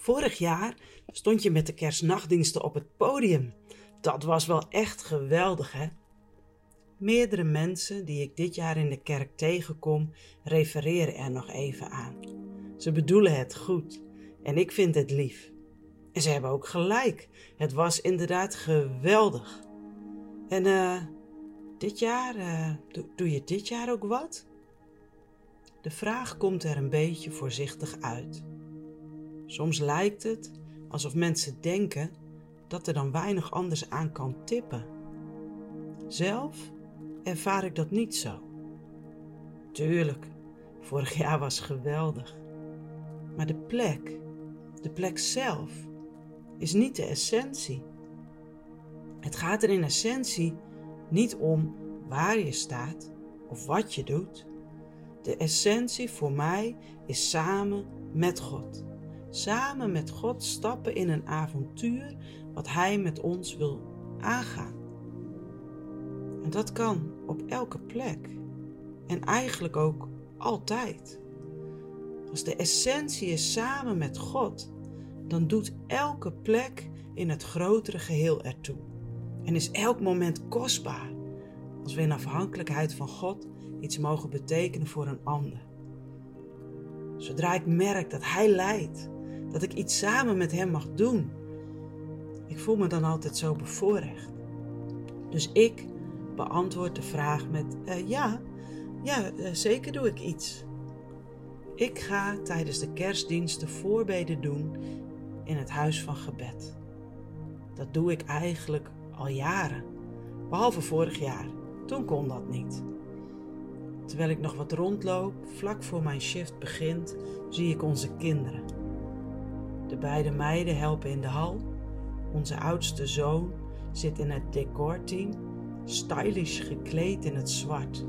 Vorig jaar stond je met de kerstnachtdiensten op het podium. Dat was wel echt geweldig, hè? Meerdere mensen die ik dit jaar in de kerk tegenkom, refereren er nog even aan. Ze bedoelen het goed en ik vind het lief. En ze hebben ook gelijk. Het was inderdaad geweldig. En eh, dit jaar, uh, doe je dit jaar ook wat? De vraag komt er een beetje voorzichtig uit. Soms lijkt het alsof mensen denken dat er dan weinig anders aan kan tippen. Zelf ervaar ik dat niet zo. Tuurlijk, vorig jaar was geweldig. Maar de plek, de plek zelf, is niet de essentie. Het gaat er in essentie niet om waar je staat of wat je doet. De essentie voor mij is samen met God. Samen met God stappen in een avontuur wat Hij met ons wil aangaan. En dat kan op elke plek. En eigenlijk ook altijd. Als de essentie is samen met God, dan doet elke plek in het grotere geheel ertoe. En is elk moment kostbaar als we in afhankelijkheid van God iets mogen betekenen voor een ander. Zodra ik merk dat Hij leidt, dat ik iets samen met Hem mag doen, ik voel me dan altijd zo bevoorrecht. Dus ik beantwoord de vraag met uh, ja, ja, uh, zeker doe ik iets. Ik ga tijdens de kerstdiensten voorbeden doen in het huis van gebed. Dat doe ik eigenlijk al jaren, behalve vorig jaar. Toen kon dat niet. Terwijl ik nog wat rondloop, vlak voor mijn shift begint, zie ik onze kinderen. De beide meiden helpen in de hal. Onze oudste zoon zit in het decorteam, stylish gekleed in het zwart.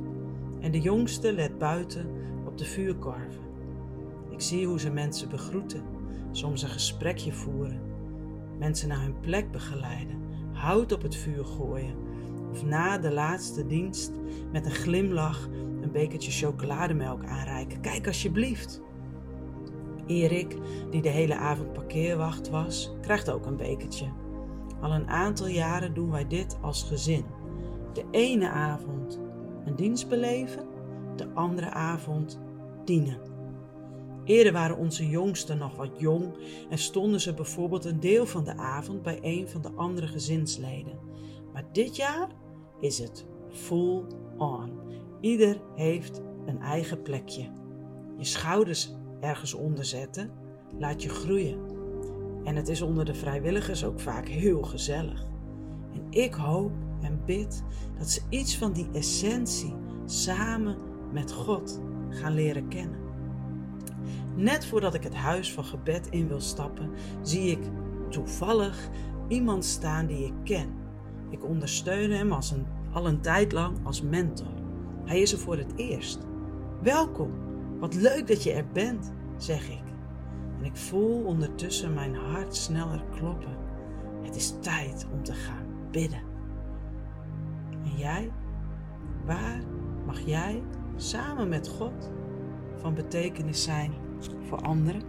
En de jongste let buiten op de vuurkorven. Ik zie hoe ze mensen begroeten, soms een gesprekje voeren, mensen naar hun plek begeleiden, hout op het vuur gooien of na de laatste dienst met een glimlach een bekertje chocolademelk aanreiken. Kijk alsjeblieft. Erik, die de hele avond parkeerwacht was, krijgt ook een bekertje. Al een aantal jaren doen wij dit als gezin. De ene avond een dienst beleven, de andere avond dienen. Eerder waren onze jongsten nog wat jong en stonden ze bijvoorbeeld een deel van de avond bij een van de andere gezinsleden. Maar dit jaar is het full on. Ieder heeft een eigen plekje. Je schouders ergens onder zetten laat je groeien. En het is onder de vrijwilligers ook vaak heel gezellig. En ik hoop en bid dat ze iets van die essentie samen met God gaan leren kennen. Net voordat ik het huis van gebed in wil stappen, zie ik toevallig iemand staan die ik ken. Ik ondersteun hem als een, al een tijd lang als mentor. Hij is er voor het eerst. Welkom, wat leuk dat je er bent, zeg ik. En ik voel ondertussen mijn hart sneller kloppen. Het is tijd om te gaan bidden. En jij? Waar mag jij samen met God van betekenis zijn voor anderen?